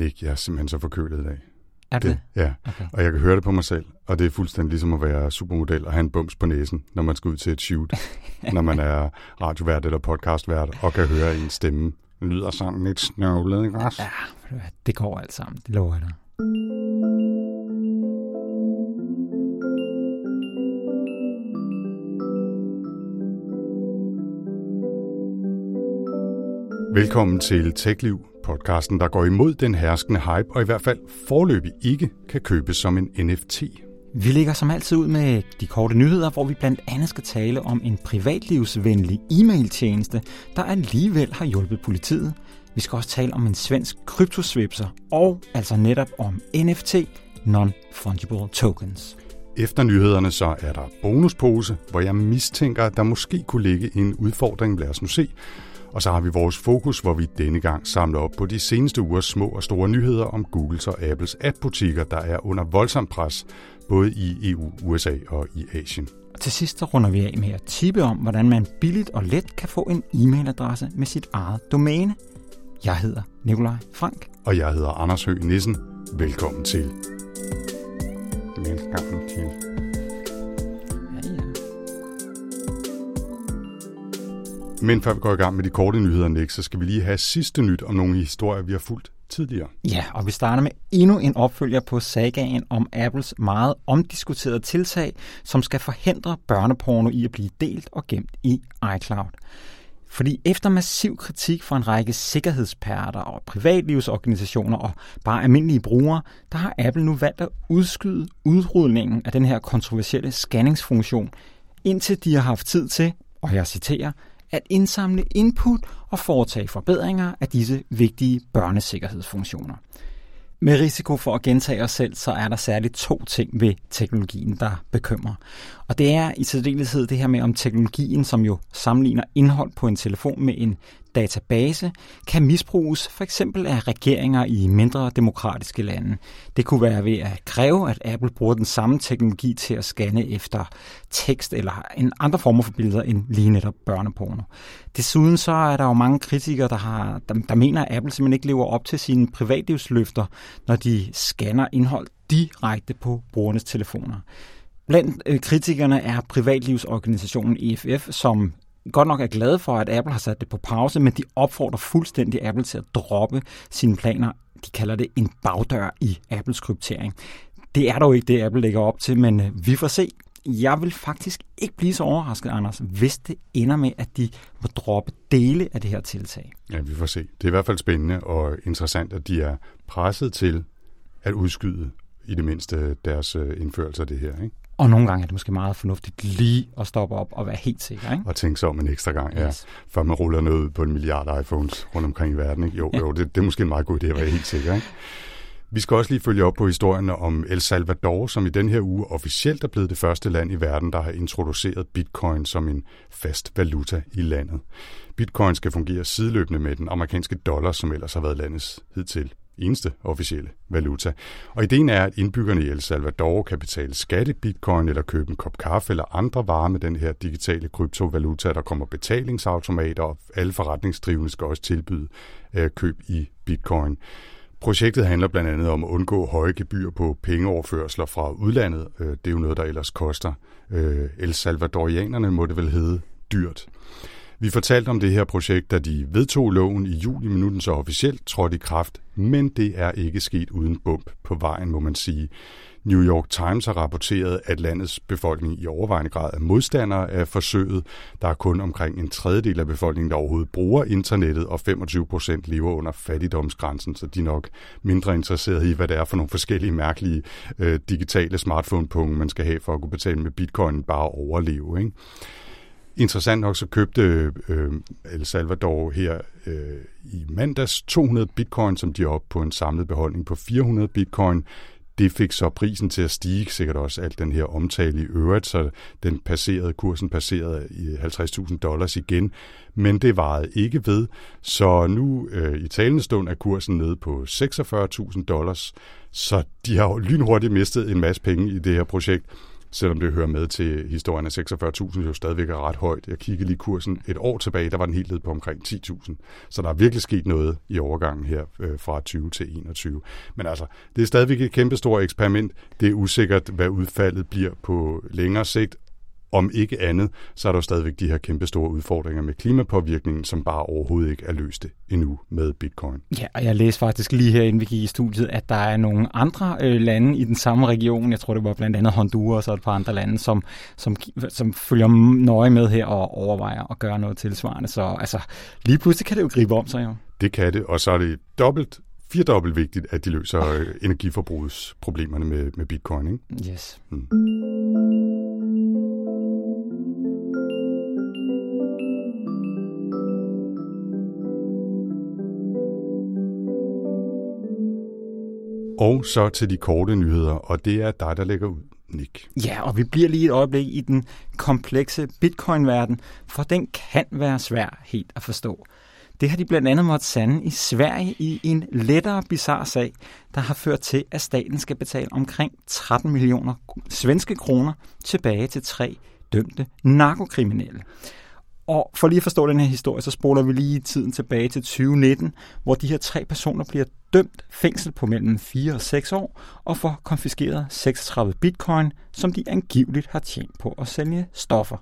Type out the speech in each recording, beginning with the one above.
Nick, jeg er simpelthen så forkølet i dag. Er det? det? Ja, okay. og jeg kan høre det på mig selv, og det er fuldstændig ligesom at være supermodel og have en bums på næsen, når man skal ud til et shoot, når man er radiovært eller podcastvært, og kan høre en stemme. Lyder sådan lidt snøvlet, ikke også? Ja, det går alt sammen, det lover jeg dig. Velkommen til TechLiv, podcasten, der går imod den herskende hype, og i hvert fald forløbig ikke kan købes som en NFT. Vi ligger som altid ud med de korte nyheder, hvor vi blandt andet skal tale om en privatlivsvenlig e-mailtjeneste, der alligevel har hjulpet politiet. Vi skal også tale om en svensk kryptosvipser, og altså netop om NFT, Non-Fungible Tokens. Efter nyhederne så er der bonuspose, hvor jeg mistænker, at der måske kunne ligge en udfordring. Lad os nu se. Og så har vi vores fokus, hvor vi denne gang samler op på de seneste ugers små og store nyheder om Googles og Apples app-butikker, der er under voldsom pres, både i EU, USA og i Asien. Og til sidst så runder vi af med at tippe om, hvordan man billigt og let kan få en e-mailadresse med sit eget domæne. Jeg hedder Nikolaj Frank. Og jeg hedder Anders Høgh Nissen. Velkommen til. Velkommen til. Men før vi går i gang med de korte nyheder, Nick, så skal vi lige have sidste nyt om nogle historier, vi har fulgt tidligere. Ja, og vi starter med endnu en opfølger på sagaen om Apples meget omdiskuterede tiltag, som skal forhindre børneporno i at blive delt og gemt i iCloud. Fordi efter massiv kritik fra en række sikkerhedsperter og privatlivsorganisationer og bare almindelige brugere, der har Apple nu valgt at udskyde udrulningen af den her kontroversielle scanningsfunktion, indtil de har haft tid til, og jeg citerer, at indsamle input og foretage forbedringer af disse vigtige børnesikkerhedsfunktioner. Med risiko for at gentage os selv, så er der særligt to ting ved teknologien, der bekymrer. Og det er i særdeleshed det her med, om teknologien, som jo sammenligner indhold på en telefon med en database, kan misbruges for eksempel af regeringer i mindre demokratiske lande. Det kunne være ved at kræve, at Apple bruger den samme teknologi til at scanne efter tekst eller en andre former for billeder end lige netop børneporno. Desuden så er der jo mange kritikere, der, har, der, der mener, at Apple simpelthen ikke lever op til sine privatlivsløfter, når de scanner indhold direkte på brugernes telefoner. Blandt øh, kritikerne er privatlivsorganisationen EFF, som godt nok er glade for, at Apple har sat det på pause, men de opfordrer fuldstændig Apple til at droppe sine planer. De kalder det en bagdør i Apples kryptering. Det er dog ikke det, Apple lægger op til, men øh, vi får se. Jeg vil faktisk ikke blive så overrasket, Anders, hvis det ender med, at de må droppe dele af det her tiltag. Ja, vi får se. Det er i hvert fald spændende og interessant, at de er presset til at udskyde i det mindste deres øh, indførelse af det her. Ikke? Og nogle gange er det måske meget fornuftigt lige at stoppe op og være helt sikker. Ikke? Og tænke sig om en ekstra gang, ja. Yes. Før man ruller noget ud på en milliard iPhones rundt omkring i verden. Ikke? Jo, ja. jo det, det er måske en meget god idé at være helt sikker. Ikke? Vi skal også lige følge op på historien om El Salvador, som i den her uge officielt er blevet det første land i verden, der har introduceret bitcoin som en fast valuta i landet. Bitcoin skal fungere sideløbende med den amerikanske dollar, som ellers har været landets hidtil eneste officielle valuta. Og ideen er, at indbyggerne i El Salvador kan betale skat i bitcoin eller købe en kop kaffe eller andre varer med den her digitale kryptovaluta. Der kommer betalingsautomater, og alle forretningsdrivende skal også tilbyde øh, køb i bitcoin. Projektet handler blandt andet om at undgå høje gebyr på pengeoverførsler fra udlandet. Øh, det er jo noget, der ellers koster øh, El Salvadorianerne, må det vel hedde, dyrt. Vi fortalte om det her projekt, da de vedtog loven i juli minuten så officielt trådte i kraft, men det er ikke sket uden bump på vejen, må man sige. New York Times har rapporteret, at landets befolkning i overvejende grad er modstandere af forsøget. Der er kun omkring en tredjedel af befolkningen, der overhovedet bruger internettet, og 25 procent lever under fattigdomsgrænsen, så de er nok mindre interesserede i, hvad det er for nogle forskellige mærkelige øh, digitale smartphone-punkter, man skal have for at kunne betale med bitcoin bare at overleve. Ikke? Interessant nok så købte øh, El Salvador her øh, i mandags 200 bitcoin, som de er op på en samlet beholdning på 400 bitcoin. Det fik så prisen til at stige, sikkert også alt den her omtale i øvrigt, så den passerede, kursen passerede i 50.000 dollars igen, men det varede ikke ved, så nu øh, i talende stund er kursen nede på 46.000 dollars, så de har lynhurtigt mistet en masse penge i det her projekt, selvom det hører med til historien af 46.000, jo stadigvæk er ret højt. Jeg kiggede lige kursen et år tilbage, der var den helt ned på omkring 10.000. Så der er virkelig sket noget i overgangen her øh, fra 20 til 21. Men altså, det er stadigvæk et kæmpestort eksperiment. Det er usikkert, hvad udfaldet bliver på længere sigt, om ikke andet, så er der jo stadigvæk de her kæmpe store udfordringer med klimapåvirkningen, som bare overhovedet ikke er løst endnu med bitcoin. Ja, og jeg læste faktisk lige her, inden vi gik i studiet, at der er nogle andre øh, lande i den samme region, jeg tror det var blandt andet Honduras og et par andre lande, som, som, som følger nøje med her og overvejer at gøre noget tilsvarende. Så altså, lige pludselig kan det jo gribe om sig jo. Det kan det, og så er det dobbelt firedobbelt vigtigt, at de løser øh, energiforbrugsproblemerne med, med bitcoin. Ikke? Yes. Hmm. Og så til de korte nyheder, og det er dig, der lægger ud, Nick. Ja, og vi bliver lige et øjeblik i den komplekse bitcoin-verden, for den kan være svær helt at forstå. Det har de blandt andet måttet sande i Sverige i en lettere bizarre sag, der har ført til, at staten skal betale omkring 13 millioner svenske kroner tilbage til tre dømte narkokriminelle. Og for lige at forstå den her historie, så spoler vi lige tiden tilbage til 2019, hvor de her tre personer bliver dømt fængsel på mellem 4 og 6 år og får konfiskeret 36 bitcoin, som de angiveligt har tjent på at sælge stoffer.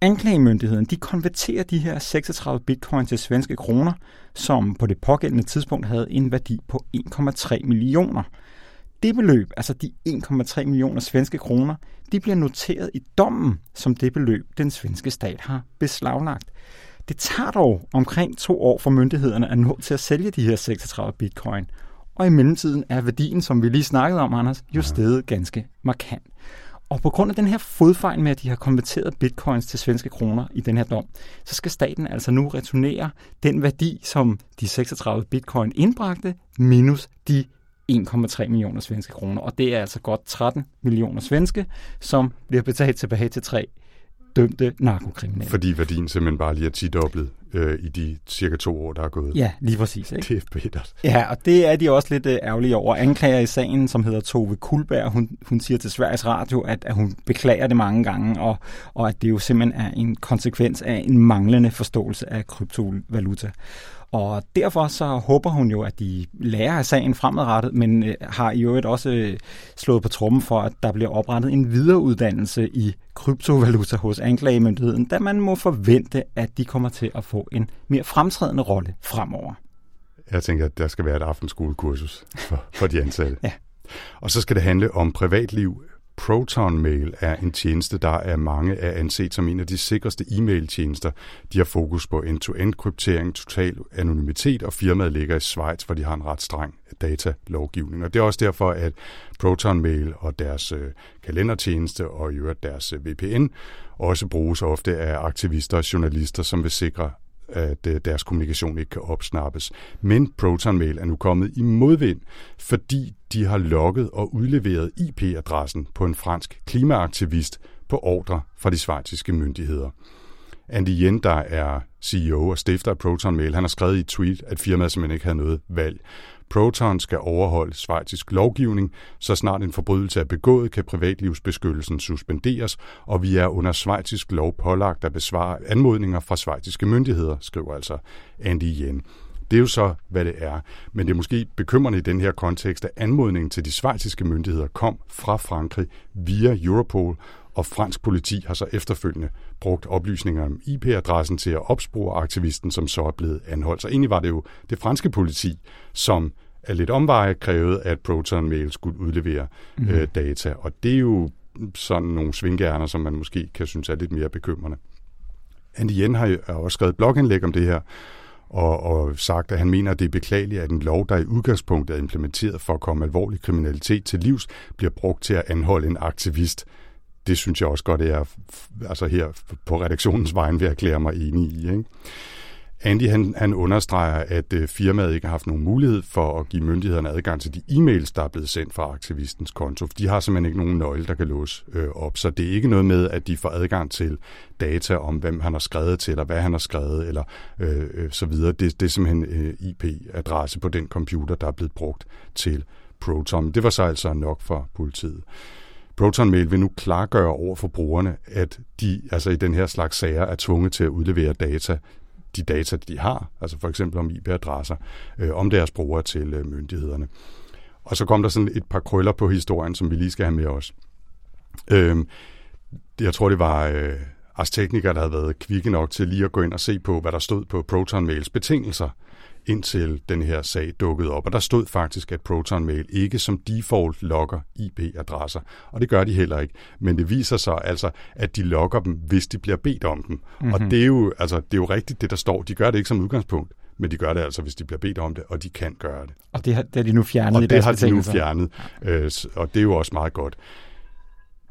Anklagemyndigheden de konverterer de her 36 bitcoin til svenske kroner, som på det pågældende tidspunkt havde en værdi på 1,3 millioner. Det beløb, altså de 1,3 millioner svenske kroner, de bliver noteret i dommen som det beløb, den svenske stat har beslaglagt. Det tager dog omkring to år for myndighederne at nå til at sælge de her 36 bitcoin. Og i mellemtiden er værdien, som vi lige snakkede om, Anders, jo steget ganske markant. Og på grund af den her fodfejl med, at de har konverteret bitcoins til svenske kroner i den her dom, så skal staten altså nu returnere den værdi, som de 36 bitcoin indbragte, minus de 1,3 millioner svenske kroner. Og det er altså godt 13 millioner svenske, som bliver betalt tilbage til tre dømte narkokriminelle. Fordi værdien simpelthen bare lige er 10 dobblet øh, i de cirka to år, der er gået. Ja, lige præcis. Ikke? Det er bittert. Ja, og det er de også lidt øh, ærgerlige over. Anklager i sagen, som hedder Tove Kulberg, hun, hun siger til Sveriges Radio, at, at hun beklager det mange gange, og, og at det jo simpelthen er en konsekvens af en manglende forståelse af kryptovaluta. Og derfor så håber hun jo, at de lærer af sagen fremadrettet, men øh, har i øvrigt også øh, slået på trummen for, at der bliver oprettet en videreuddannelse i kryptovaluta hos anklagemyndigheden, da man må forvente, at de kommer til at få en mere fremtrædende rolle fremover. Jeg tænker, at der skal være et aftenskolekursus for, for de ansatte. ja. Og så skal det handle om privatliv, ProtonMail er en tjeneste, der er mange er anset som en af de sikreste e-mail-tjenester. De har fokus på end-to-end kryptering, total anonymitet, og firmaet ligger i Schweiz, hvor de har en ret streng datalovgivning. Og det er også derfor, at ProtonMail og deres øh, kalendertjeneste og i øvrigt deres øh, VPN også bruges ofte af aktivister og journalister, som vil sikre at øh, deres kommunikation ikke kan opsnappes. Men ProtonMail er nu kommet i modvind, fordi de har logget og udleveret IP-adressen på en fransk klimaaktivist på ordre fra de svejtiske myndigheder. Andy Yen, der er CEO og stifter af ProtonMail, han har skrevet i et tweet, at firmaet simpelthen ikke havde noget valg. Proton skal overholde svejtisk lovgivning. Så snart en forbrydelse er begået, kan privatlivsbeskyttelsen suspenderes, og vi er under svejtisk lov pålagt at besvare anmodninger fra svejtiske myndigheder, skriver altså Andy Yen. Det er jo så, hvad det er. Men det er måske bekymrende i den her kontekst, at anmodningen til de svejtiske myndigheder kom fra Frankrig via Europol, og fransk politi har så efterfølgende brugt oplysninger om IP-adressen til at opspore aktivisten, som så er blevet anholdt. Så egentlig var det jo det franske politi, som af lidt omveje krævede, at Proton Mail skulle udlevere mm. øh, data. Og det er jo sådan nogle svingærner, som man måske kan synes er lidt mere bekymrende. Andy Yen har også skrevet blogindlæg om det her, og, og sagt, at han mener, at det er beklageligt, at en lov, der i udgangspunktet er implementeret for at komme alvorlig kriminalitet til livs, bliver brugt til at anholde en aktivist. Det synes jeg også godt, at jeg altså her på redaktionens vejen vil erklære mig enig i. Ikke? Andy han, han understreger, at øh, firmaet ikke har haft nogen mulighed for at give myndighederne adgang til de e-mails, der er blevet sendt fra aktivistens konto. De har simpelthen ikke nogen nøgle, der kan låse øh, op. Så det er ikke noget med, at de får adgang til data om, hvem han har skrevet til, eller hvad han har skrevet, eller øh, øh, så videre. Det, det er simpelthen øh, IP-adresse på den computer, der er blevet brugt til Proton. Det var så altså nok for politiet. ProtonMail vil nu klargøre over for brugerne, at de altså i den her slags sager er tvunget til at udlevere data, de data, de har, altså for eksempel om IP-adresser, øh, om deres brugere til øh, myndighederne. Og så kom der sådan et par krøller på historien, som vi lige skal have med os. Øh, jeg tror, det var øh, Ars Technica, der havde været kvikke nok til lige at gå ind og se på, hvad der stod på ProtonMails betingelser indtil den her sag dukkede op. Og der stod faktisk, at Proton Mail ikke som default logger IP-adresser. Og det gør de heller ikke. Men det viser sig altså, at de logger dem, hvis de bliver bedt om dem. Mm-hmm. Og det er, jo, altså, det er jo rigtigt, det der står. De gør det ikke som udgangspunkt. Men de gør det altså, hvis de bliver bedt om det, og de kan gøre det. Og det har, det har de nu fjernet og i det har de nu fjernet, øh, og det er jo også meget godt.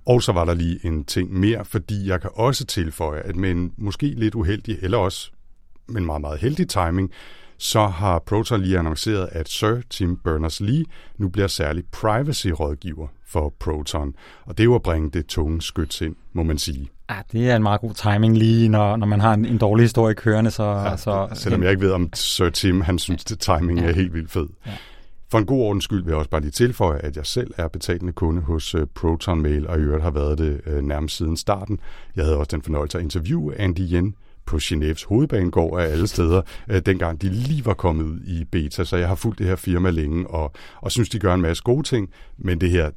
Og så var der lige en ting mere, fordi jeg kan også tilføje, at med en måske lidt uheldig, eller også med en meget, meget heldig timing, så har Proton lige annonceret, at Sir Tim Berners-Lee nu bliver særlig privacy-rådgiver for Proton. Og det er jo at bringe det tunge skyts ind, må man sige. Ja, det er en meget god timing lige, når, når man har en, en dårlig historie kørende. Så, ja, så, selvom jeg ikke ved, om Sir Tim han synes, at timing ja. er helt vildt fed. Ja. For en god ordens skyld vil jeg også bare lige tilføje, at jeg selv er betalende kunde hos uh, Proton Mail, og i øvrigt har været det uh, nærmest siden starten. Jeg havde også den fornøjelse at interviewe Andy Yen på Genèves hovedbanegård af alle steder, uh, dengang de lige var kommet i beta. Så jeg har fulgt det her firma længe, og, og synes, de gør en masse gode ting, men det her,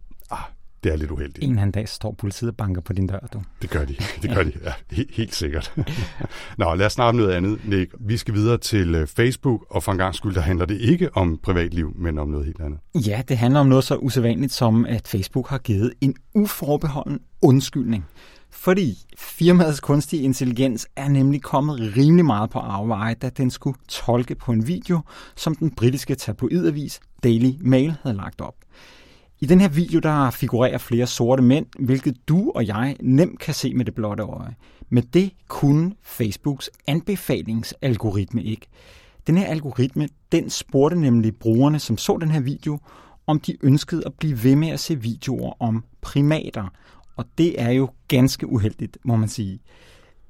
det er lidt uheldigt. En anden dag står politiet og banker på din dør, du. Det gør de. Det gør de. Ja, helt, helt sikkert. Nå, lad os snakke om noget andet, Nick. Vi skal videre til øh, Facebook, og for en gang skyld, der handler det ikke om privatliv, men om noget helt andet. Ja, det handler om noget så usædvanligt som, at Facebook har givet en uforbeholden undskyldning. Fordi firmaets kunstige intelligens er nemlig kommet rimelig meget på afveje, da den skulle tolke på en video, som den britiske tabloidavis Daily Mail havde lagt op. I den her video, der figurerer flere sorte mænd, hvilket du og jeg nemt kan se med det blotte øje. Men det kunne Facebooks anbefalingsalgoritme ikke. Den her algoritme, den spurgte nemlig brugerne, som så den her video, om de ønskede at blive ved med at se videoer om primater. Og det er jo ganske uheldigt, må man sige.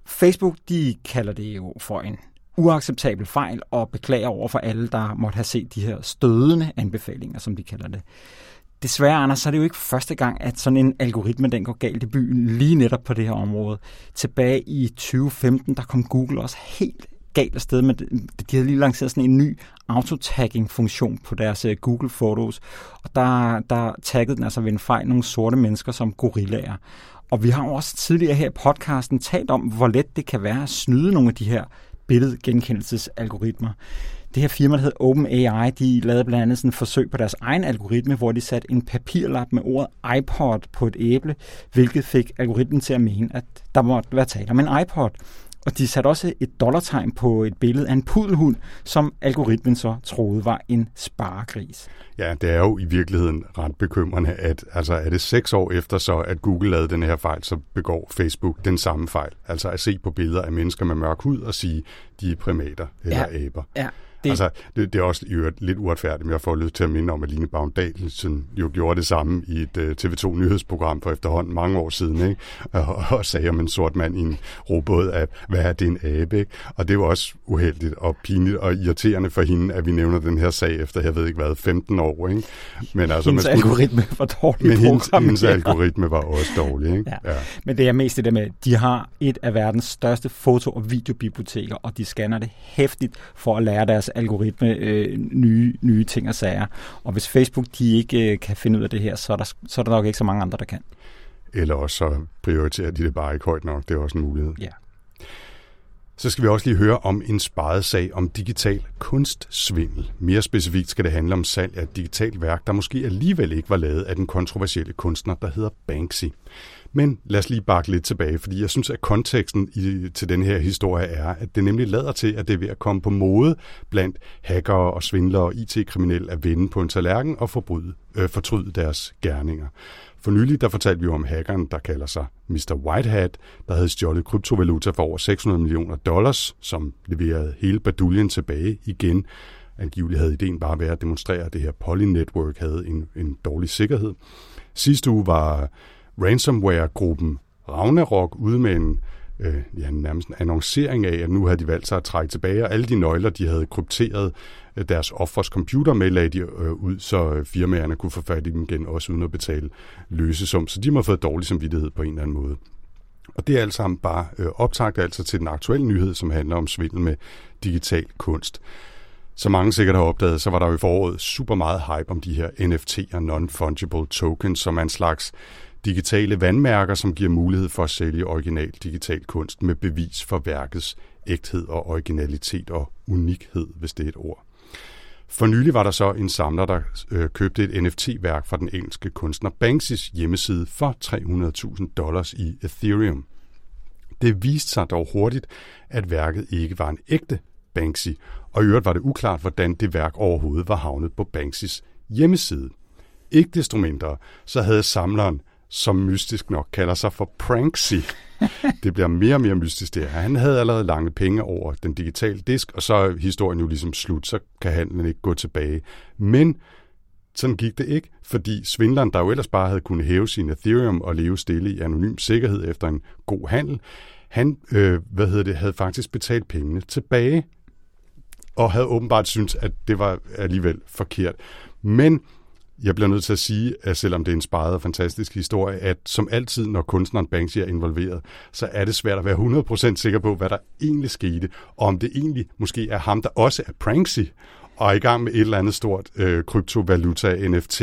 Facebook, de kalder det jo for en uacceptabel fejl og beklager over for alle, der måtte have set de her stødende anbefalinger, som de kalder det. Desværre, Anders, så er det jo ikke første gang, at sådan en algoritme den går galt i byen lige netop på det her område. Tilbage i 2015, der kom Google også helt galt afsted med det. De havde lige lanceret sådan en ny autotagging-funktion på deres øh, Google Photos, og der, der taggede den altså ved en fejl nogle sorte mennesker som gorillaer. Og vi har jo også tidligere her i podcasten talt om, hvor let det kan være at snyde nogle af de her billedgenkendelsesalgoritmer. Det her firma, der hedder OpenAI, de lavede blandt andet sådan et forsøg på deres egen algoritme, hvor de satte en papirlap med ordet iPod på et æble, hvilket fik algoritmen til at mene, at der måtte være tale om en iPod. Og de satte også et dollartegn på et billede af en pudelhund, som algoritmen så troede var en sparegris. Ja, det er jo i virkeligheden ret bekymrende, at altså, er det seks år efter så, at Google lavede den her fejl, så begår Facebook den samme fejl. Altså at se på billeder af mennesker med mørk hud og sige, de er primater eller ja, aber. Ja, det... Altså, det, det er også i øvrigt lidt uretfærdigt, men jeg får lyst til at minde om, at Line Baum-Dahlsen jo gjorde det samme i et uh, øh, TV2-nyhedsprogram for efterhånden mange år siden, ikke? Og, og sagde om en sort mand i en robåd, at hvad er det en abe? Ikke? Og det var også uheldigt og pinligt og irriterende for hende, at vi nævner den her sag efter, jeg ved ikke hvad, 15 år. Ikke? Men altså, hendes man skulle... algoritme var dårlig Men hendes, hendes algoritme var også dårlig. Ikke? Ja. Ja. Men det er mest det der med, at de har et af verdens største foto- og videobiblioteker, og de scanner det hæftigt for at lære deres algoritme øh, nye, nye ting og sager. Og hvis Facebook de ikke øh, kan finde ud af det her, så er, der, så er der nok ikke så mange andre, der kan. Eller også så prioriterer de det bare ikke højt nok. Det er også en mulighed. Ja. Så skal vi også lige høre om en sparet sag om digital kunstsvindel. Mere specifikt skal det handle om salg af et digitalt værk, der måske alligevel ikke var lavet af den kontroversielle kunstner, der hedder Banksy. Men lad os lige bakke lidt tilbage, fordi jeg synes, at konteksten i, til den her historie er, at det nemlig lader til, at det er ved at komme på mode blandt hackere og svindlere og IT-kriminelle at vende på en tallerken og forbryde, øh, fortryde deres gerninger. For nylig der fortalte vi om hackeren, der kalder sig Mr. Whitehat, der havde stjålet kryptovaluta for over 600 millioner dollars, som leverede hele baduljen tilbage igen. Angiveligt havde ideen bare været at demonstrere, at det her Poly Network havde en, en dårlig sikkerhed. Sidste uge var ransomware-gruppen Ragnarok ude med en, øh, ja, nærmest en annoncering af, at nu havde de valgt sig at trække tilbage, og alle de nøgler, de havde krypteret øh, deres offers computer med, lagde de øh, ud, så øh, firmaerne kunne få fat i dem igen, også uden at betale løsesum. Så de må have fået dårlig samvittighed på en eller anden måde. Og det er alt sammen bare øh, optagt altså til den aktuelle nyhed, som handler om svindel med digital kunst. Som mange sikkert har opdaget, så var der jo i foråret super meget hype om de her NFT'er, Non-Fungible Tokens, som er en slags digitale vandmærker, som giver mulighed for at sælge original digital kunst med bevis for værkets ægthed og originalitet og unikhed, hvis det er et ord. For nylig var der så en samler, der øh, købte et NFT-værk fra den engelske kunstner Banksys hjemmeside for 300.000 dollars i Ethereum. Det viste sig dog hurtigt, at værket ikke var en ægte Banksy, og i øvrigt var det uklart, hvordan det værk overhovedet var havnet på Banksys hjemmeside. Ikke desto mindre, så havde samleren, som mystisk nok kalder sig for Pranksy, det bliver mere og mere mystisk det her. Han havde allerede lange penge over den digitale disk, og så er historien jo ligesom slut, så kan handlen ikke gå tilbage. Men sådan gik det ikke, fordi svindleren, der jo ellers bare havde kunnet hæve sin Ethereum og leve stille i anonym sikkerhed efter en god handel, han øh, hvad hedder det, havde faktisk betalt pengene tilbage, og havde åbenbart syntes, at det var alligevel forkert. Men jeg bliver nødt til at sige, at selvom det er en sparet og fantastisk historie, at som altid, når kunstneren Banksy er involveret, så er det svært at være 100% sikker på, hvad der egentlig skete, og om det egentlig måske er ham, der også er Pranksy, og er i gang med et eller andet stort øh, kryptovaluta, NFT,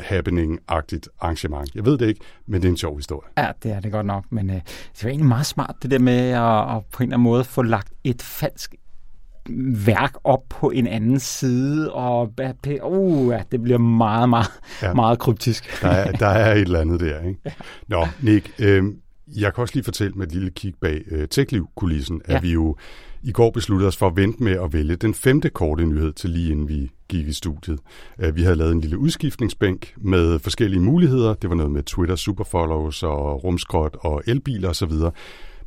happening-agtigt arrangement. Jeg ved det ikke, men det er en sjov historie. Ja, det er det godt nok, men øh, det var egentlig meget smart, det der med at, at på en eller anden måde få lagt et falsk værk op på en anden side, og uh, det bliver meget, meget, ja. meget kryptisk. Der er, der er et eller andet der, ikke? Ja. Nå, Nick, øh, jeg kan også lige fortælle med et lille kig bag øh, TechLiv-kulissen, at ja. vi jo i går besluttede os for at vente med at vælge den femte korte nyhed til lige inden vi gik i studiet. Øh, vi havde lavet en lille udskiftningsbænk med forskellige muligheder. Det var noget med Twitter superfollows og rumskrot og elbiler osv.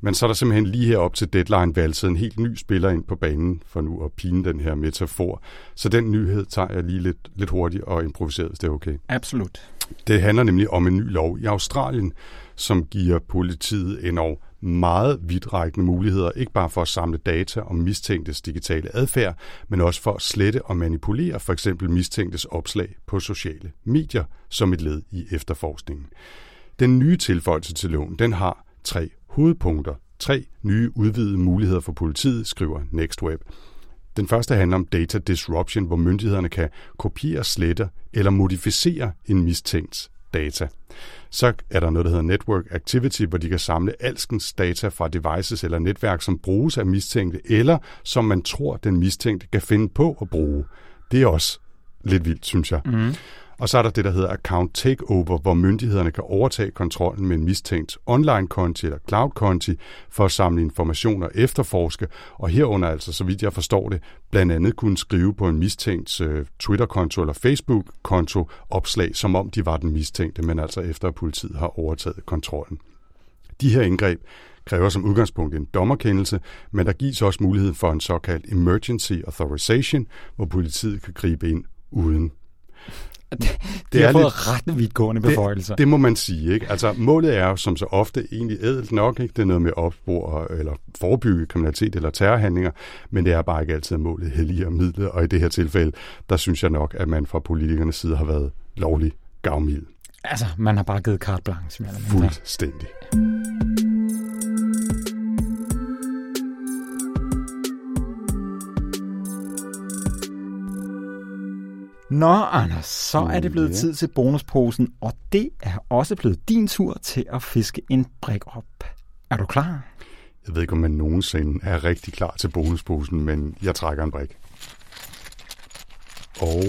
Men så er der simpelthen lige her op til deadline valgt en helt ny spiller ind på banen, for nu at pine den her metafor. Så den nyhed tager jeg lige lidt, lidt hurtigt og improviseret, hvis det er okay. Absolut. Det handler nemlig om en ny lov i Australien, som giver politiet endnu meget vidtrækkende muligheder, ikke bare for at samle data om mistænktes digitale adfærd, men også for at slette og manipulere for eksempel mistænktes opslag på sociale medier som et led i efterforskningen. Den nye tilføjelse til loven, den har tre hovedpunkter. Tre nye udvidede muligheder for politiet, skriver NextWeb. Den første handler om data disruption, hvor myndighederne kan kopiere, slette eller modificere en mistænkt data. Så er der noget, der hedder Network Activity, hvor de kan samle alskens data fra devices eller netværk, som bruges af mistænkte, eller som man tror, den mistænkte kan finde på at bruge. Det er også lidt vildt, synes jeg. Mm. Og så er der det, der hedder account takeover, hvor myndighederne kan overtage kontrollen med en mistænkt online-konti eller cloud-konti for at samle informationer og efterforske, og herunder altså, så vidt jeg forstår det, blandt andet kunne skrive på en mistænkt øh, Twitter-konto eller Facebook-konto opslag, som om de var den mistænkte, men altså efter at politiet har overtaget kontrollen. De her indgreb kræver som udgangspunkt en dommerkendelse, men der gives også mulighed for en såkaldt emergency authorization, hvor politiet kan gribe ind uden det, de det har fået lidt, ret vidtgående beføjelser. Det, det må man sige. Ikke? Altså, målet er jo som så ofte egentlig ædelt nok. Ikke? Det er noget med opspor eller forebygge kriminalitet eller terrorhandlinger, men det er bare ikke altid målet helligere middel. Og i det her tilfælde, der synes jeg nok, at man fra politikernes side har været lovlig gavmild. Altså, man har bare givet carte blanche. Fuldstændig. Nå, Anders, så er det blevet tid til bonusposen, og det er også blevet din tur til at fiske en brik op. Er du klar? Jeg ved ikke, om man nogensinde er rigtig klar til bonusposen, men jeg trækker en brik. Og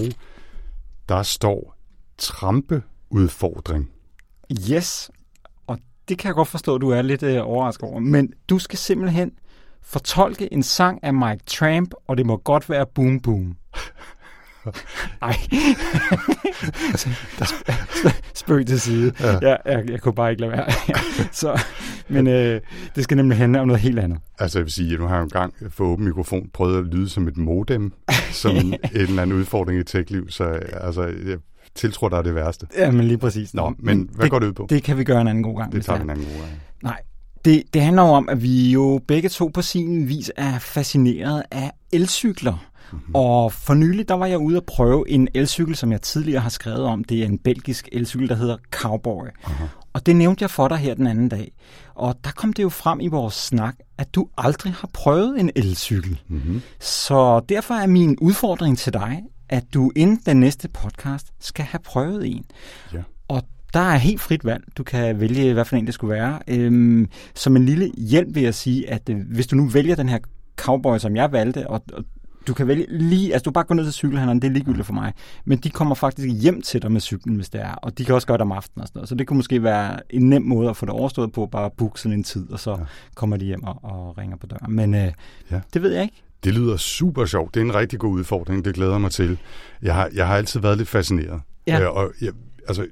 der står trampeudfordring. Yes, og det kan jeg godt forstå, at du er lidt øh, overrasket over. Men du skal simpelthen fortolke en sang af Mike Tramp, og det må godt være Boom Boom. Nej. Spøg til side. Ja. Jeg, jeg, jeg kunne bare ikke lade være. så, men øh, det skal nemlig handle om noget helt andet. Altså jeg vil sige, at nu har jeg engang for åben mikrofon prøvet at lyde som et modem, som en, eller anden udfordring i tech-liv, så altså, jeg tiltror dig det værste. Ja, men lige præcis. Nå, men hvad det, går det ud på? Det kan vi gøre en anden god gang. Det tager vi en anden god gang. Nej, det, det handler jo om, at vi jo begge to på sin vis er fascineret af elcykler. Mm-hmm. Og for nylig, der var jeg ude at prøve en elcykel, som jeg tidligere har skrevet om. Det er en belgisk elcykel, der hedder Cowboy. Aha. Og det nævnte jeg for dig her den anden dag. Og der kom det jo frem i vores snak, at du aldrig har prøvet en elcykel. Mm-hmm. Så derfor er min udfordring til dig, at du inden den næste podcast skal have prøvet en. Ja. Og der er helt frit valg. Du kan vælge, hvad for en det skulle være. Øhm, som en lille hjælp vil jeg sige, at øh, hvis du nu vælger den her cowboy, som jeg valgte, og, og du kan vælge lige, altså du bare gå ned til cykelhandleren, det er ligegyldigt for mig, men de kommer faktisk hjem til dig med cyklen, hvis det er, og de kan også gøre det om aftenen og sådan noget, så det kunne måske være en nem måde at få det overstået på, bare booke sådan en tid, og så ja. kommer de hjem og, og ringer på døren. Men øh, ja. det ved jeg ikke. Det lyder super sjovt. Det er en rigtig god udfordring. Det glæder mig til. Jeg har, jeg har altid været lidt fascineret. Ja. Øh, og jeg, altså,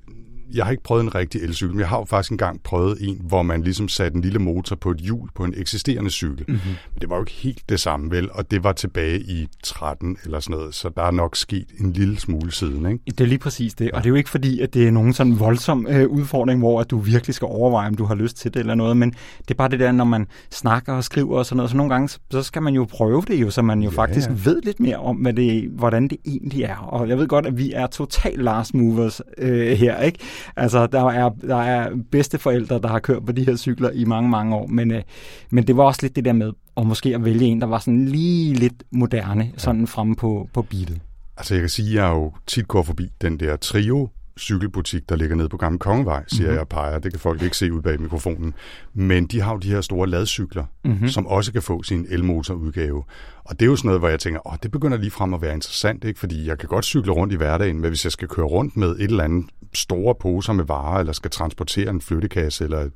jeg har ikke prøvet en rigtig elcykel, men jeg har jo faktisk engang prøvet en, hvor man ligesom satte en lille motor på et hjul på en eksisterende cykel. Mm-hmm. Men det var jo ikke helt det samme, vel? Og det var tilbage i 13 eller sådan noget, så der er nok sket en lille smule siden, ikke? Det er lige præcis det, ja. og det er jo ikke fordi, at det er nogen sådan voldsom øh, udfordring, hvor at du virkelig skal overveje, om du har lyst til det eller noget, men det er bare det der, når man snakker og skriver og sådan noget, så nogle gange, så skal man jo prøve det jo, så man jo ja, faktisk ved lidt mere om, hvad det, hvordan det egentlig er. Og jeg ved godt, at vi er total last movers øh, her, ikke? Altså, der er, der er bedsteforældre, der har kørt på de her cykler i mange, mange år, men, øh, men det var også lidt det der med, at måske at vælge en, der var sådan lige lidt moderne, ja. sådan fremme på, på beatet. Altså, jeg kan sige, at jeg jo tit går forbi den der trio cykelbutik, der ligger nede på Gamle Kongevej, siger mm-hmm. jeg peger. Det kan folk ikke se ud bag mikrofonen. Men de har jo de her store ladcykler, mm-hmm. som også kan få sin elmotorudgave. Og det er jo sådan noget, hvor jeg tænker, åh, det begynder lige frem at være interessant, ikke? fordi jeg kan godt cykle rundt i hverdagen, men hvis jeg skal køre rundt med et eller andet store poser med varer, eller skal transportere en flyttekasse, eller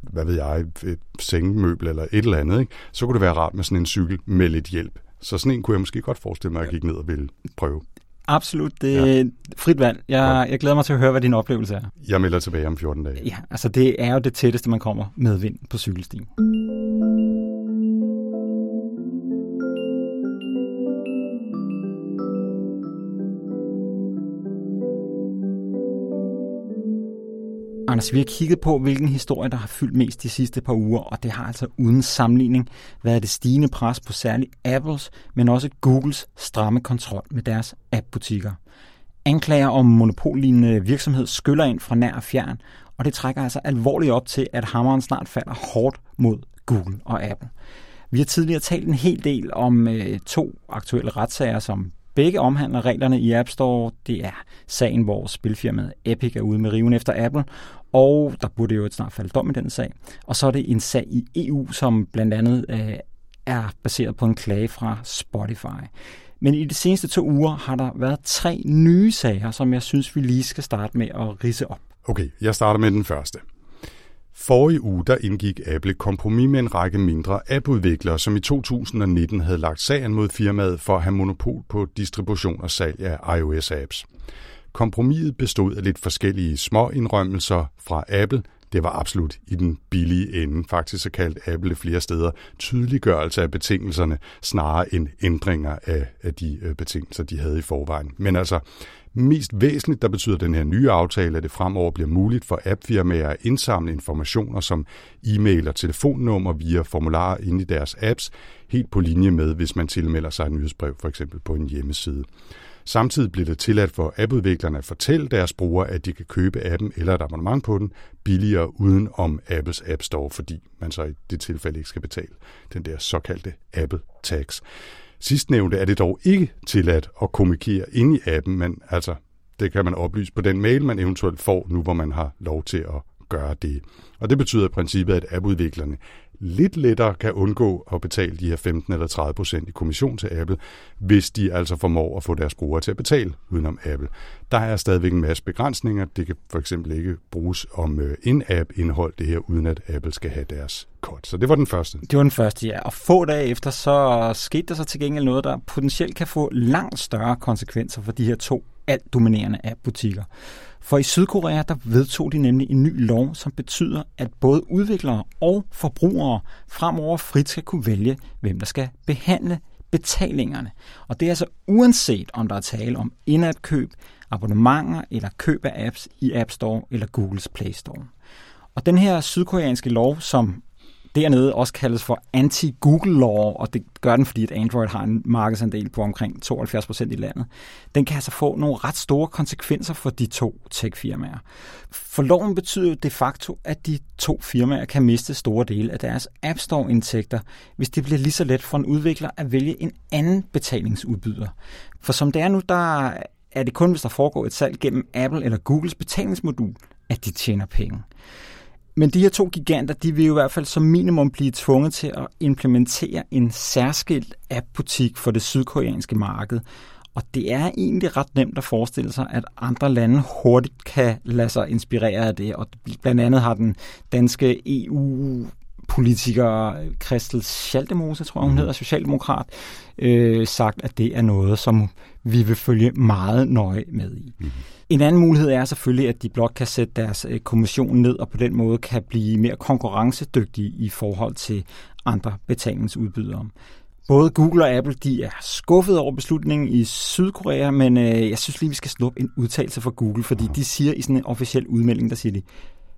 hvad ved jeg, et sengemøbel eller et eller andet, ikke? så kunne det være rart med sådan en cykel med lidt hjælp. Så sådan en kunne jeg måske godt forestille mig, at jeg gik ned og ville prøve. Absolut. Det er ja. frit valg. Jeg, jeg glæder mig til at høre, hvad din oplevelse er. Jeg melder tilbage om 14 dage. Ja, altså det er jo det tætteste, man kommer med vind på cykelstien. Anders, vi har kigget på, hvilken historie, der har fyldt mest de sidste par uger, og det har altså uden sammenligning været det stigende pres på særligt Apples, men også Googles stramme kontrol med deres appbutikker. Anklager om monopollignende virksomhed skyller ind fra nær og fjern, og det trækker altså alvorligt op til, at hammeren snart falder hårdt mod Google og Apple. Vi har tidligere talt en hel del om øh, to aktuelle retssager, som Begge omhandler reglerne i App Store. Det er sagen, hvor spilfirmaet Epic er ude med riven efter Apple, og der burde jo et snart falde dom i den sag. Og så er det en sag i EU, som blandt andet øh, er baseret på en klage fra Spotify. Men i de seneste to uger har der været tre nye sager, som jeg synes, vi lige skal starte med at rise op. Okay, jeg starter med den første. Forrige uge der indgik Apple kompromis med en række mindre appudviklere, som i 2019 havde lagt sagen mod firmaet for at have monopol på distribution og salg af iOS-apps. Kompromiset bestod af lidt forskellige små indrømmelser fra Apple. Det var absolut i den billige ende. Faktisk så kaldt Apple flere steder tydeliggørelse af betingelserne, snarere end ændringer af, af de øh, betingelser, de havde i forvejen. Men altså, Mest væsentligt, der betyder den her nye aftale, at det fremover bliver muligt for appfirmaer at indsamle informationer som e-mail og telefonnummer via formularer inde i deres apps, helt på linje med, hvis man tilmelder sig et nyhedsbrev for eksempel på en hjemmeside. Samtidig bliver det tilladt for appudviklerne at fortælle deres brugere, at de kan købe appen eller et abonnement på den billigere uden om Apples App Store, fordi man så i det tilfælde ikke skal betale den der såkaldte Apple Tax. Sidstnævnte er det dog ikke tilladt at kommunikere ind i appen, men altså, det kan man oplyse på den mail, man eventuelt får nu, hvor man har lov til at gøre det. Og det betyder i princippet, at appudviklerne lidt lettere kan undgå at betale de her 15 eller 30 procent i kommission til Apple, hvis de altså formår at få deres brugere til at betale udenom Apple. Der er stadigvæk en masse begrænsninger. Det kan for eksempel ikke bruges om øh, in-app indhold det her, uden at Apple skal have deres kort. Så det var den første. Det var den første, ja. Og få dage efter, så skete der så til gengæld noget, der potentielt kan få langt større konsekvenser for de her to alt dominerende af butikker. For i Sydkorea der vedtog de nemlig en ny lov, som betyder, at både udviklere og forbrugere fremover frit skal kunne vælge, hvem der skal behandle betalingerne. Og det er altså uanset om der er tale om in-app-køb, abonnementer eller køb af apps i App Store eller Googles Play Store. Og den her sydkoreanske lov, som dernede også kaldes for anti-Google-law, og det gør den, fordi at Android har en markedsandel på omkring 72 procent i landet. Den kan altså få nogle ret store konsekvenser for de to tech-firmaer. For loven betyder jo de facto, at de to firmaer kan miste store dele af deres App Store-indtægter, hvis det bliver lige så let for en udvikler at vælge en anden betalingsudbyder. For som det er nu, der er det kun, hvis der foregår et salg gennem Apple eller Googles betalingsmodul, at de tjener penge. Men de her to giganter, de vil jo i hvert fald som minimum blive tvunget til at implementere en særskilt app-butik for det sydkoreanske marked. Og det er egentlig ret nemt at forestille sig, at andre lande hurtigt kan lade sig inspirere af det. Og blandt andet har den danske EU politiker Christel Schaldemose, tror jeg hun mhm. hedder, socialdemokrat, øh, sagt, at det er noget, som vi vil følge meget nøje med i. Mm-hmm. En anden mulighed er selvfølgelig, at de blot kan sætte deres øh, kommission ned, og på den måde kan blive mere konkurrencedygtige i forhold til andre betalingsudbydere. Både Google og Apple de er skuffet over beslutningen i Sydkorea, men øh, jeg synes lige, vi skal snuppe en udtalelse fra Google, fordi de siger i sådan en officiel udmelding, der siger de,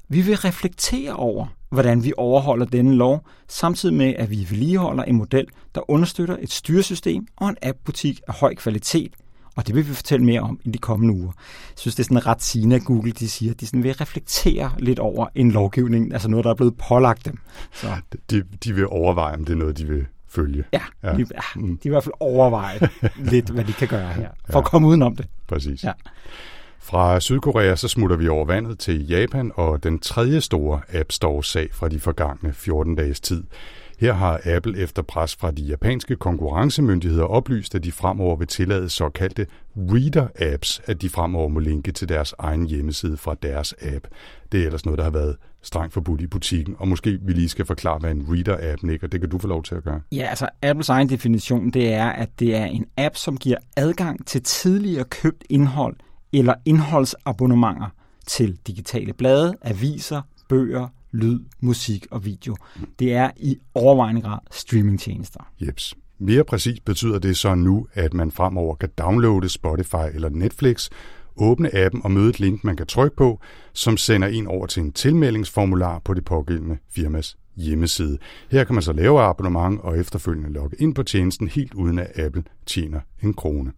vi vil reflektere over, hvordan vi overholder denne lov, samtidig med, at vi vedligeholder en model, der understøtter et styresystem og en app-butik af høj kvalitet, og det vil vi fortælle mere om i de kommende uger. Jeg synes, det er sådan ret sigende, at Google de siger, at de sådan vil reflektere lidt over en lovgivning, altså noget, der er blevet pålagt dem. Så. De, de vil overveje, om det er noget, de vil følge. Ja, ja. De, ja, de vil i hvert fald overveje lidt, hvad de kan gøre her, for ja. at komme udenom det. Præcis. Ja. Fra Sydkorea så smutter vi over vandet til Japan og den tredje store App Store-sag fra de forgangne 14 dages tid. Her har Apple efter pres fra de japanske konkurrencemyndigheder oplyst, at de fremover vil tillade såkaldte Reader-apps, at de fremover må linke til deres egen hjemmeside fra deres app. Det er ellers noget, der har været strengt forbudt i butikken, og måske vi lige skal forklare, hvad en Reader-app er, og det kan du få lov til at gøre. Ja, altså Apples egen definition, det er, at det er en app, som giver adgang til tidligere købt indhold eller indholdsabonnementer til digitale blade, aviser, bøger, lyd, musik og video. Det er i overvejende grad streamingtjenester. Jeps. Mere præcis betyder det så nu, at man fremover kan downloade Spotify eller Netflix, åbne appen og møde et link, man kan trykke på, som sender en over til en tilmeldingsformular på det pågældende firmas hjemmeside. Her kan man så lave abonnement og efterfølgende logge ind på tjenesten helt uden at Apple tjener en krone.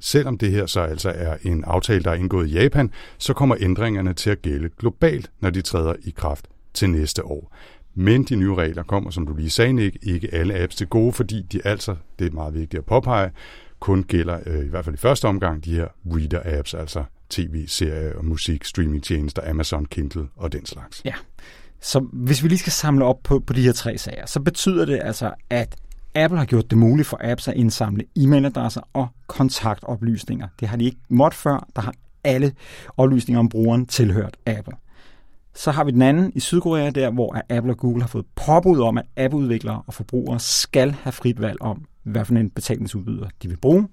Selvom det her så altså er en aftale, der er indgået i Japan, så kommer ændringerne til at gælde globalt, når de træder i kraft til næste år. Men de nye regler kommer, som du lige sagde, Nick, ikke alle apps til gode, fordi de altså, det er meget vigtigt at påpege, kun gælder, øh, i hvert fald i første omgang, de her reader-apps, altså tv-serier og musik, streamingtjenester, Amazon, Kindle og den slags. Ja, så hvis vi lige skal samle op på, på de her tre sager, så betyder det altså, at Apple har gjort det muligt for apps at indsamle e-mailadresser og kontaktoplysninger. Det har de ikke måttet før. Der har alle oplysninger om brugeren tilhørt Apple. Så har vi den anden i Sydkorea, der hvor Apple og Google har fået påbud om, at appudviklere og forbrugere skal have frit valg om, hvad for en betalingsudbyder de vil bruge.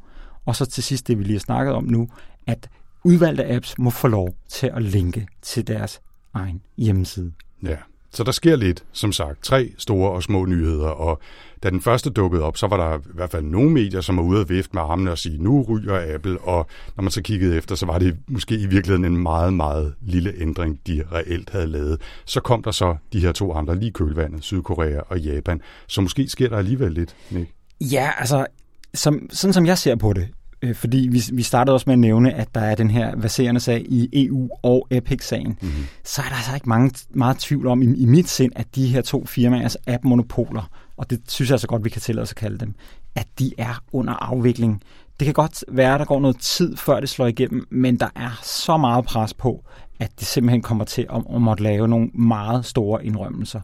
Og så til sidst det, vi lige har snakket om nu, at udvalgte apps må få lov til at linke til deres egen hjemmeside. Ja, så der sker lidt, som sagt, tre store og små nyheder, og da den første dukkede op, så var der i hvert fald nogle medier, som var ude at vifte med armene og sige, nu ryger Apple, og når man så kiggede efter, så var det måske i virkeligheden en meget, meget lille ændring, de reelt havde lavet. Så kom der så de her to andre, lige kølvandet, Sydkorea og Japan, så måske sker der alligevel lidt, Nick. Ja, altså, som, sådan som jeg ser på det, fordi vi, vi startede også med at nævne, at der er den her baserende sag i EU og Epic-sagen, mm-hmm. så er der altså ikke mange, meget tvivl om i, i mit sind, at de her to firmaers app-monopoler og det synes jeg så godt, vi kan tillade os at kalde dem, at de er under afvikling. Det kan godt være, at der går noget tid, før det slår igennem, men der er så meget pres på, at det simpelthen kommer til at, at måtte lave nogle meget store indrømmelser.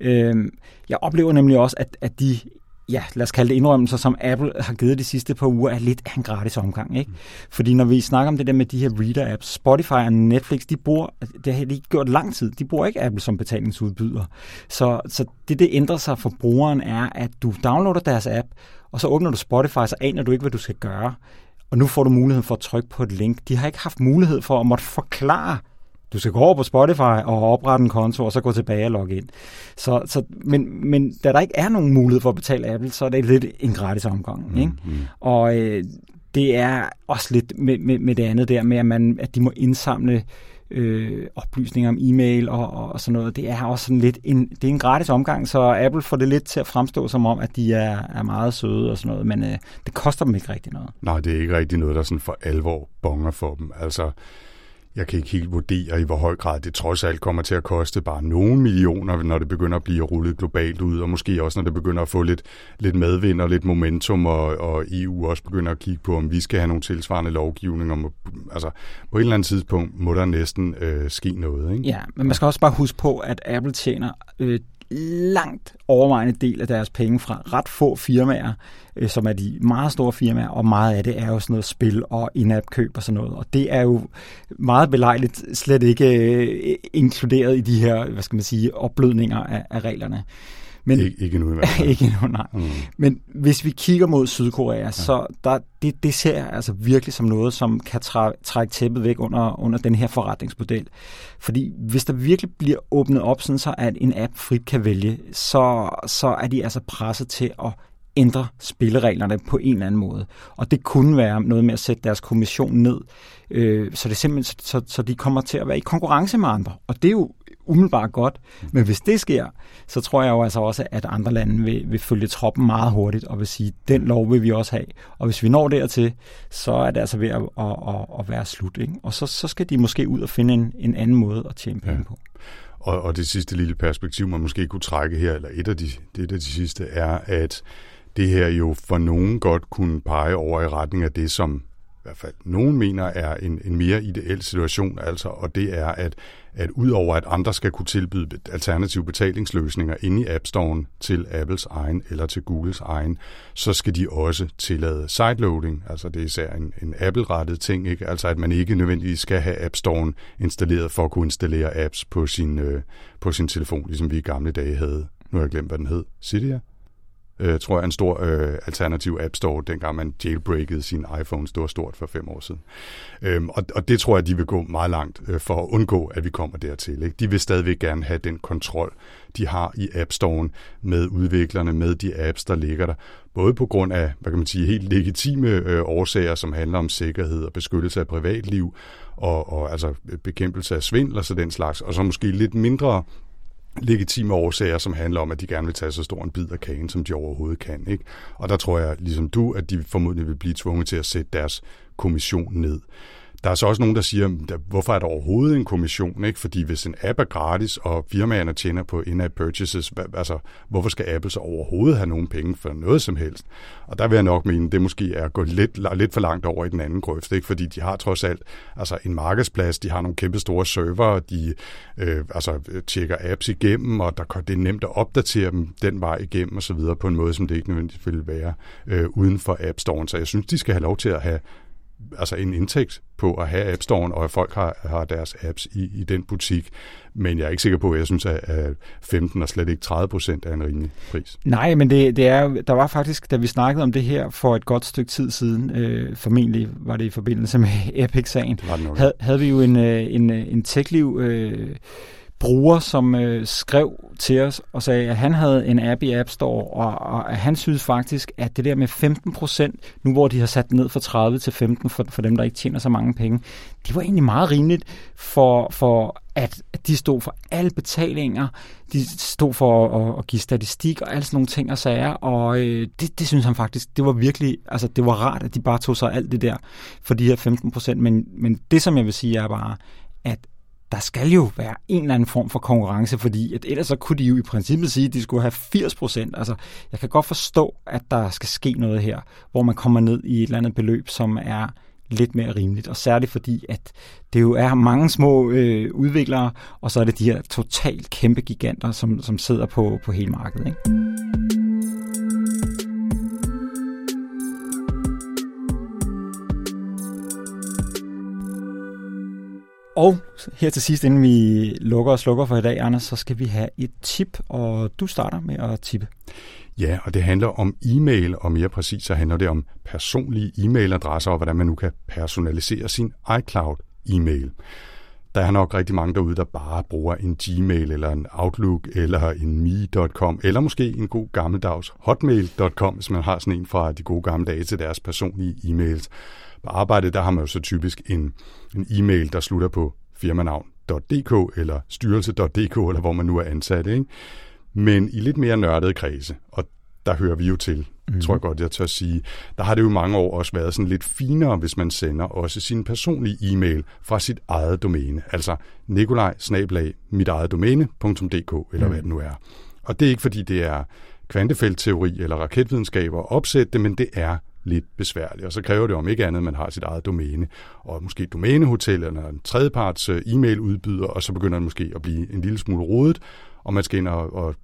Øh, jeg oplever nemlig også, at, at de ja, lad os kalde det indrømmelser, som Apple har givet de sidste par uger, er lidt af en gratis omgang. Ikke? Mm. Fordi når vi snakker om det der med de her reader-apps, Spotify og Netflix, de bruger, det har de gjort lang tid, de bruger ikke Apple som betalingsudbyder. Så, så det, det ændrer sig for brugeren, er, at du downloader deres app, og så åbner du Spotify, så aner du ikke, hvad du skal gøre. Og nu får du mulighed for at trykke på et link. De har ikke haft mulighed for at måtte forklare, du skal gå over på Spotify og oprette en konto, og så gå tilbage og logge ind. Så, så, men, men da der ikke er nogen mulighed for at betale Apple, så er det lidt en gratis omgang. Mm, ikke? Mm. Og øh, det er også lidt med, med, med det andet der med, at, man, at de må indsamle øh, oplysninger om e-mail og, og sådan noget. Det er også sådan lidt en, det er en gratis omgang, så Apple får det lidt til at fremstå som om, at de er, er meget søde og sådan noget, men øh, det koster dem ikke rigtig noget. Nej, det er ikke rigtig noget, der sådan for alvor bonger for dem. Altså, jeg kan ikke helt vurdere, i hvor høj grad det trods alt kommer til at koste bare nogle millioner, når det begynder at blive rullet globalt ud, og måske også, når det begynder at få lidt, lidt medvind og lidt momentum, og, og EU også begynder at kigge på, om vi skal have nogle tilsvarende lovgivninger. Altså, på et eller andet tidspunkt må der næsten øh, ske noget. Ikke? Ja, men man skal også bare huske på, at Apple tjener øh, langt overvejende del af deres penge fra ret få firmaer, øh, som er de meget store firmaer, og meget af det er jo sådan noget spil og in-app køb og sådan noget. Og det er jo meget belejligt slet ikke øh, inkluderet i de her, hvad skal man sige, opblødninger af, af reglerne. Men, ikke, ikke nu i hvert fald. ikke nu, nej. Mm. Men hvis vi kigger mod Sydkorea, ja. så der, det, det ser jeg altså virkelig som noget, som kan træ, trække tæppet væk under, under den her forretningsmodel. Fordi hvis der virkelig bliver åbnet op, sådan så at en app frit kan vælge, så, så er de altså presset til at ændre spillereglerne på en eller anden måde. Og det kunne være noget med at sætte deres kommission ned, øh, så det simpelthen så, så de kommer til at være i konkurrence med andre. Og det er jo umiddelbart godt. Men hvis det sker, så tror jeg jo altså også, at andre lande vil, vil følge troppen meget hurtigt og vil sige, den lov vil vi også have. Og hvis vi når dertil, så er det altså ved at, at, at, at være slut. Ikke? Og så, så skal de måske ud og finde en, en anden måde at tjene penge ja. på. Og, og det sidste lille perspektiv, man måske kunne trække her, eller et af de, det af de sidste, er, at det her jo for nogen godt kunne pege over i retning af det, som hvert fald nogen mener er en, en mere ideel situation, altså, og det er, at, at udover at andre skal kunne tilbyde alternative betalingsløsninger inde i App Store til Apples egen eller til Googles egen, så skal de også tillade sideloading, altså det er især en, en Apple-rettet ting, ikke? altså at man ikke nødvendigvis skal have App Store installeret for at kunne installere apps på sin, øh, på sin telefon, ligesom vi i gamle dage havde. Nu har jeg glemt, hvad den hed. Cydia? Øh, tror jeg, en stor øh, alternativ App Store, dengang man jailbreakede sin iPhone. Det var stort for fem år siden. Øhm, og, og det tror jeg, de vil gå meget langt øh, for at undgå, at vi kommer dertil. Ikke? De vil stadigvæk gerne have den kontrol, de har i App Store med udviklerne, med de apps, der ligger der. Både på grund af, hvad kan man sige, helt legitime øh, årsager, som handler om sikkerhed og beskyttelse af privatliv, og, og altså bekæmpelse af svindel og så den slags, og så måske lidt mindre legitime årsager, som handler om, at de gerne vil tage så stor en bid af kagen, som de overhovedet kan. Ikke? Og der tror jeg, ligesom du, at de formodentlig vil blive tvunget til at sætte deres kommission ned. Der er så også nogen, der siger, hvorfor er der overhovedet en kommission? Ikke? Fordi hvis en app er gratis, og firmaerne tjener på in-app purchases, altså, hvorfor skal Apple så overhovedet have nogen penge for noget som helst? Og der vil jeg nok mene, det måske er gået lidt, lidt for langt over i den anden grøft, ikke? fordi de har trods alt altså en markedsplads, de har nogle kæmpe store server, de øh, altså, tjekker apps igennem, og der, det er nemt at opdatere dem den vej igennem osv. på en måde, som det ikke nødvendigvis ville være øh, uden for App Store. Så jeg synes, de skal have lov til at have altså en indtægt på at have App Store, og at folk har, har deres apps i, i den butik. Men jeg er ikke sikker på, at jeg synes, at 15 og slet ikke 30 procent er en rimelig pris. Nej, men det, det er, der var faktisk, da vi snakkede om det her for et godt stykke tid siden, øh, formentlig var det i forbindelse med Epic-sagen, havde, havde vi jo en, øh, en, øh, en TechLiv øh, bruger, som øh, skrev til os og sagde, at han havde en app i App Store, og, og at han synes faktisk, at det der med 15 procent, nu hvor de har sat den ned fra 30 til 15 for, for dem, der ikke tjener så mange penge, det var egentlig meget rimeligt for, for at de stod for alle betalinger, de stod for at, at give statistik og alle sådan nogle ting og sager, og øh, det, det synes han faktisk, det var virkelig, altså det var rart, at de bare tog sig alt det der for de her 15 procent, men, men det som jeg vil sige er bare, at der skal jo være en eller anden form for konkurrence, fordi at ellers så kunne de jo i princippet sige, at de skulle have 80 procent. Altså, jeg kan godt forstå, at der skal ske noget her, hvor man kommer ned i et eller andet beløb, som er lidt mere rimeligt. Og særligt fordi, at det jo er mange små øh, udviklere, og så er det de her totalt kæmpe giganter, som, som sidder på, på hele markedet. Ikke? Og her til sidst, inden vi lukker og slukker for i dag, Anders, så skal vi have et tip, og du starter med at tippe. Ja, og det handler om e-mail, og mere præcis så handler det om personlige e-mailadresser, og hvordan man nu kan personalisere sin iCloud e-mail. Der er nok rigtig mange derude, der bare bruger en Gmail eller en Outlook eller en me.com eller måske en god gammeldags hotmail.com, hvis man har sådan en fra de gode gamle dage til deres personlige e-mails. På arbejdet, der har man jo så typisk en, en e-mail, der slutter på firmanavn.dk eller styrelse.dk, eller hvor man nu er ansat. Ikke? Men i lidt mere nørdede kredse, og der hører vi jo til, mm. tror jeg godt, jeg tør sige. Der har det jo mange år også været sådan lidt finere, hvis man sender også sin personlige e-mail fra sit eget domæne. Altså nikolaj mit eget domæne.dk, eller mm. hvad det nu er. Og det er ikke, fordi det er kvantefeltteori eller raketvidenskab at opsætte det, men det er lidt besværligt. Og så kræver det om ikke andet, at man har sit eget domæne, og måske domænehotel eller en tredjeparts øh, e-mail udbyder, og så begynder det måske at blive en lille smule rodet, og man skal ind og, og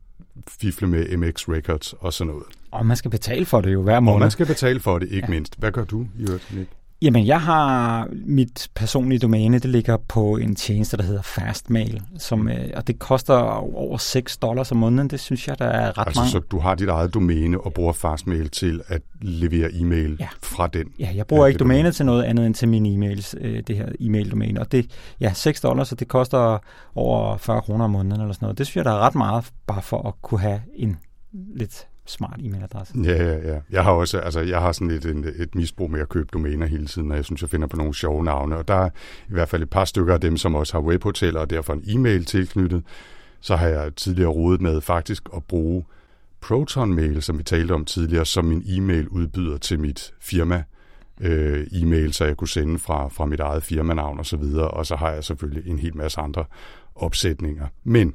fifle med MX Records og sådan noget. Og man skal betale for det jo hver måned. Og man skal betale for det, ikke ja. mindst. Hvad gør du, Jørgen Nick? Jamen, jeg har mit personlige domæne, det ligger på en tjeneste, der hedder Fastmail, som, øh, og det koster over 6 dollars om måneden. Det synes jeg, der er ret altså, mange. så du har dit eget domæne og bruger Fastmail til at levere e-mail ja. fra den? Ja, jeg bruger ja, ikke domæne til noget andet end til mine e-mails, øh, det her e-mail-domæne. Og det, ja, 6 dollars, så det koster over 40 kroner om måneden eller sådan noget. Det synes jeg, der er ret meget, bare for at kunne have en lidt smart e-mailadresse. Ja, ja, ja. Jeg har også, altså, jeg har sådan et, et, et misbrug med at købe domæner hele tiden, og jeg synes, jeg finder på nogle sjove navne, og der er i hvert fald et par stykker af dem, som også har webhoteller, og derfor en e-mail tilknyttet. Så har jeg tidligere rodet med faktisk at bruge Proton Mail, som vi talte om tidligere, som min e-mail udbyder til mit firma øh, e-mail, så jeg kunne sende fra, fra mit eget firmanavn og så videre, og så har jeg selvfølgelig en hel masse andre opsætninger. Men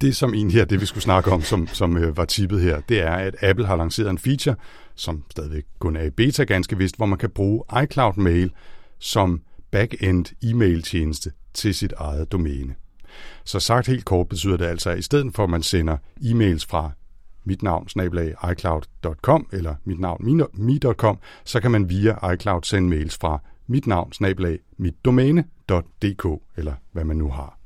det, som egentlig er det, vi skulle snakke om, som, som øh, var tippet her, det er, at Apple har lanceret en feature, som stadigvæk kun er i beta ganske vist, hvor man kan bruge iCloud Mail som backend e-mail-tjeneste til sit eget domæne. Så sagt helt kort betyder det altså, at i stedet for at man sender e-mails fra mit navn, snablag iCloud.com eller mit navn, mi.com, så kan man via iCloud sende mails fra mit navn, snablag mitdomæne.dk, eller hvad man nu har.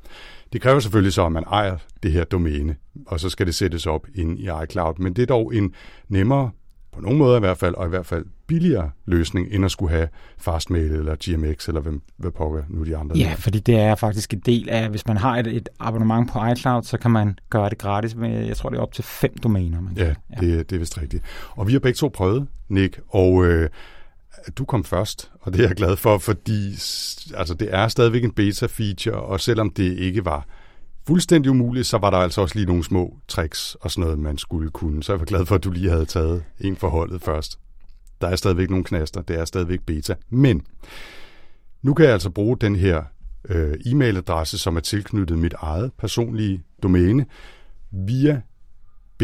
Det kræver selvfølgelig så, at man ejer det her domæne, og så skal det sættes op ind i iCloud. Men det er dog en nemmere, på nogle måder i hvert fald, og i hvert fald billigere løsning, end at skulle have Fastmail eller GMX, eller hvem, hvad pokker nu de andre. Ja, der. fordi det er faktisk en del af, hvis man har et, et abonnement på iCloud, så kan man gøre det gratis med, jeg tror det er op til fem domæner. Man ja, ja. Det, det er vist rigtigt. Og vi har begge to prøvet, Nick, og øh, du kom først, og det er jeg glad for, fordi altså, det er stadigvæk en beta-feature, og selvom det ikke var fuldstændig umuligt, så var der altså også lige nogle små tricks og sådan noget, man skulle kunne. Så jeg var glad for, at du lige havde taget en forholdet først. Der er stadigvæk nogle knaster, det er stadigvæk beta. Men nu kan jeg altså bruge den her øh, e-mailadresse, som er tilknyttet mit eget personlige domæne, via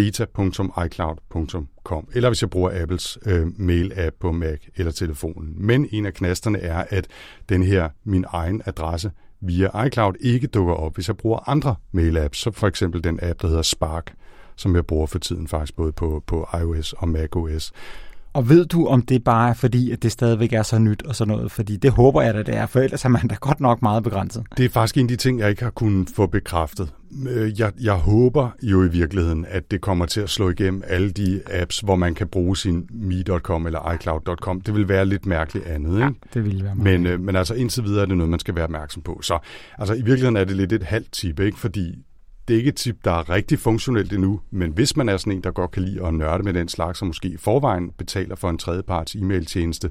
beta.icloud.com, eller hvis jeg bruger Apples øh, mail-app på Mac eller telefonen. Men en af knasterne er, at den her min egen adresse via iCloud ikke dukker op, hvis jeg bruger andre mail-apps, så for eksempel den app, der hedder Spark, som jeg bruger for tiden faktisk både på, på iOS og macOS. Og ved du, om det bare er fordi, at det stadigvæk er så nyt og sådan noget? Fordi det håber jeg da, det er, for ellers er man da godt nok meget begrænset. Det er faktisk en af de ting, jeg ikke har kunnet få bekræftet. Øh, jeg, jeg håber jo i virkeligheden, at det kommer til at slå igennem alle de apps, hvor man kan bruge sin me.com eller iCloud.com. Det vil være lidt mærkeligt andet, ikke? Ja, det vil være men, øh, men altså indtil videre er det noget, man skal være opmærksom på. Så altså, i virkeligheden er det lidt et halvt tip, ikke? Fordi det er ikke et tip, der er rigtig funktionelt endnu, men hvis man er sådan en, der godt kan lide at nørde med den slags, som måske i forvejen betaler for en tredjeparts e-mail-tjeneste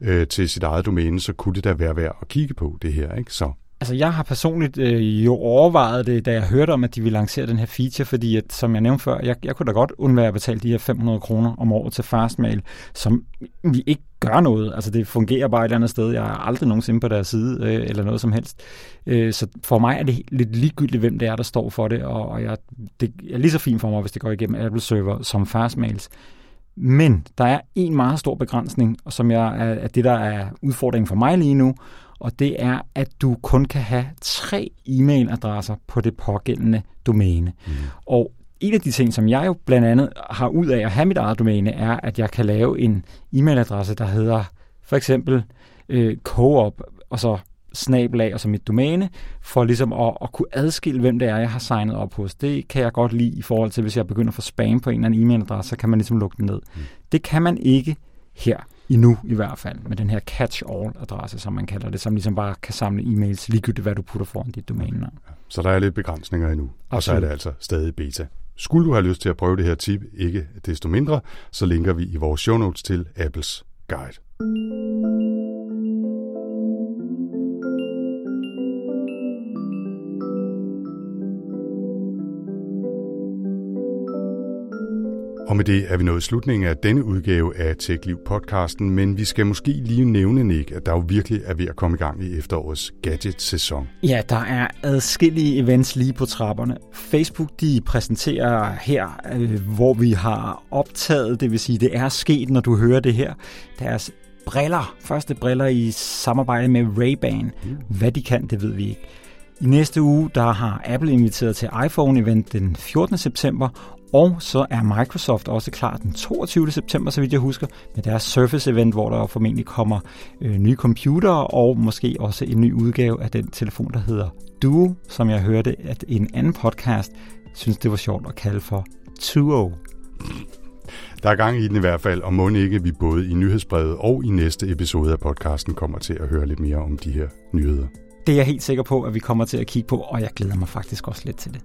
øh, til sit eget domæne, så kunne det da være værd at kigge på det her. Ikke? Så Altså, jeg har personligt øh, jo overvejet det, da jeg hørte om, at de ville lancere den her feature, fordi, at, som jeg nævnte før, jeg, jeg kunne da godt undvære at betale de her 500 kroner om året til Fastmail, som vi ikke gør noget. Altså, det fungerer bare et eller andet sted. Jeg er aldrig nogensinde på deres side, øh, eller noget som helst. Øh, så for mig er det lidt ligegyldigt, hvem det er, der står for det, og, og jeg, det er lige så fint for mig, hvis det går igennem Apple server som Fastmails. Men der er en meget stor begrænsning, som jeg er, er det, der er udfordringen for mig lige nu, og det er, at du kun kan have tre e-mailadresser på det pågældende domæne. Mm. Og en af de ting, som jeg jo blandt andet har ud af at have mit eget domæne, er, at jeg kan lave en e-mailadresse, der hedder for eksempel øh, co-op, og så snabelag og så mit domæne, for ligesom at, at kunne adskille, hvem det er, jeg har signet op hos. Det kan jeg godt lide i forhold til, hvis jeg begynder at få spam på en eller anden e-mailadresse, så kan man ligesom lukke den ned. Mm. Det kan man ikke her endnu i hvert fald, med den her catch-all-adresse, som man kalder det, som ligesom bare kan samle e-mails ligegyldigt, hvad du putter foran dit domænenavn. Så der er lidt begrænsninger endnu, Absolut. og så er det altså stadig beta. Skulle du have lyst til at prøve det her tip, ikke desto mindre, så linker vi i vores show notes til Apples guide. Og med det er vi nået slutningen af denne udgave af TechLiv-podcasten, men vi skal måske lige nævne, Nick, at der jo virkelig er ved at komme i gang i efterårets gadget-sæson. Ja, der er adskillige events lige på trapperne. Facebook de præsenterer her, øh, hvor vi har optaget, det vil sige, det er sket, når du hører det her, deres briller, første briller i samarbejde med Ray-Ban. Mm. Hvad de kan, det ved vi ikke. I næste uge der har Apple inviteret til iPhone-event den 14. september, og så er Microsoft også klar den 22. september, så vidt jeg husker, med deres Surface-event, hvor der formentlig kommer øh, nye computere og måske også en ny udgave af den telefon, der hedder Duo, som jeg hørte, at en anden podcast synes, det var sjovt at kalde for Tuo. Der er gang i den i hvert fald, og må ikke vi både i nyhedsbrevet og i næste episode af podcasten kommer til at høre lidt mere om de her nyheder. Det er jeg helt sikker på, at vi kommer til at kigge på, og jeg glæder mig faktisk også lidt til det.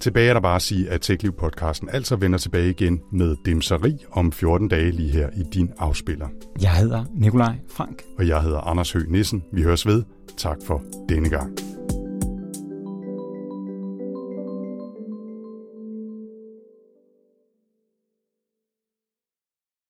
Tilbage er der bare at sige, at TechLiv-podcasten altså vender tilbage igen med Dimseri om 14 dage lige her i din afspiller. Jeg hedder Nikolaj Frank. Og jeg hedder Anders Høgh Nissen. Vi høres ved. Tak for denne gang.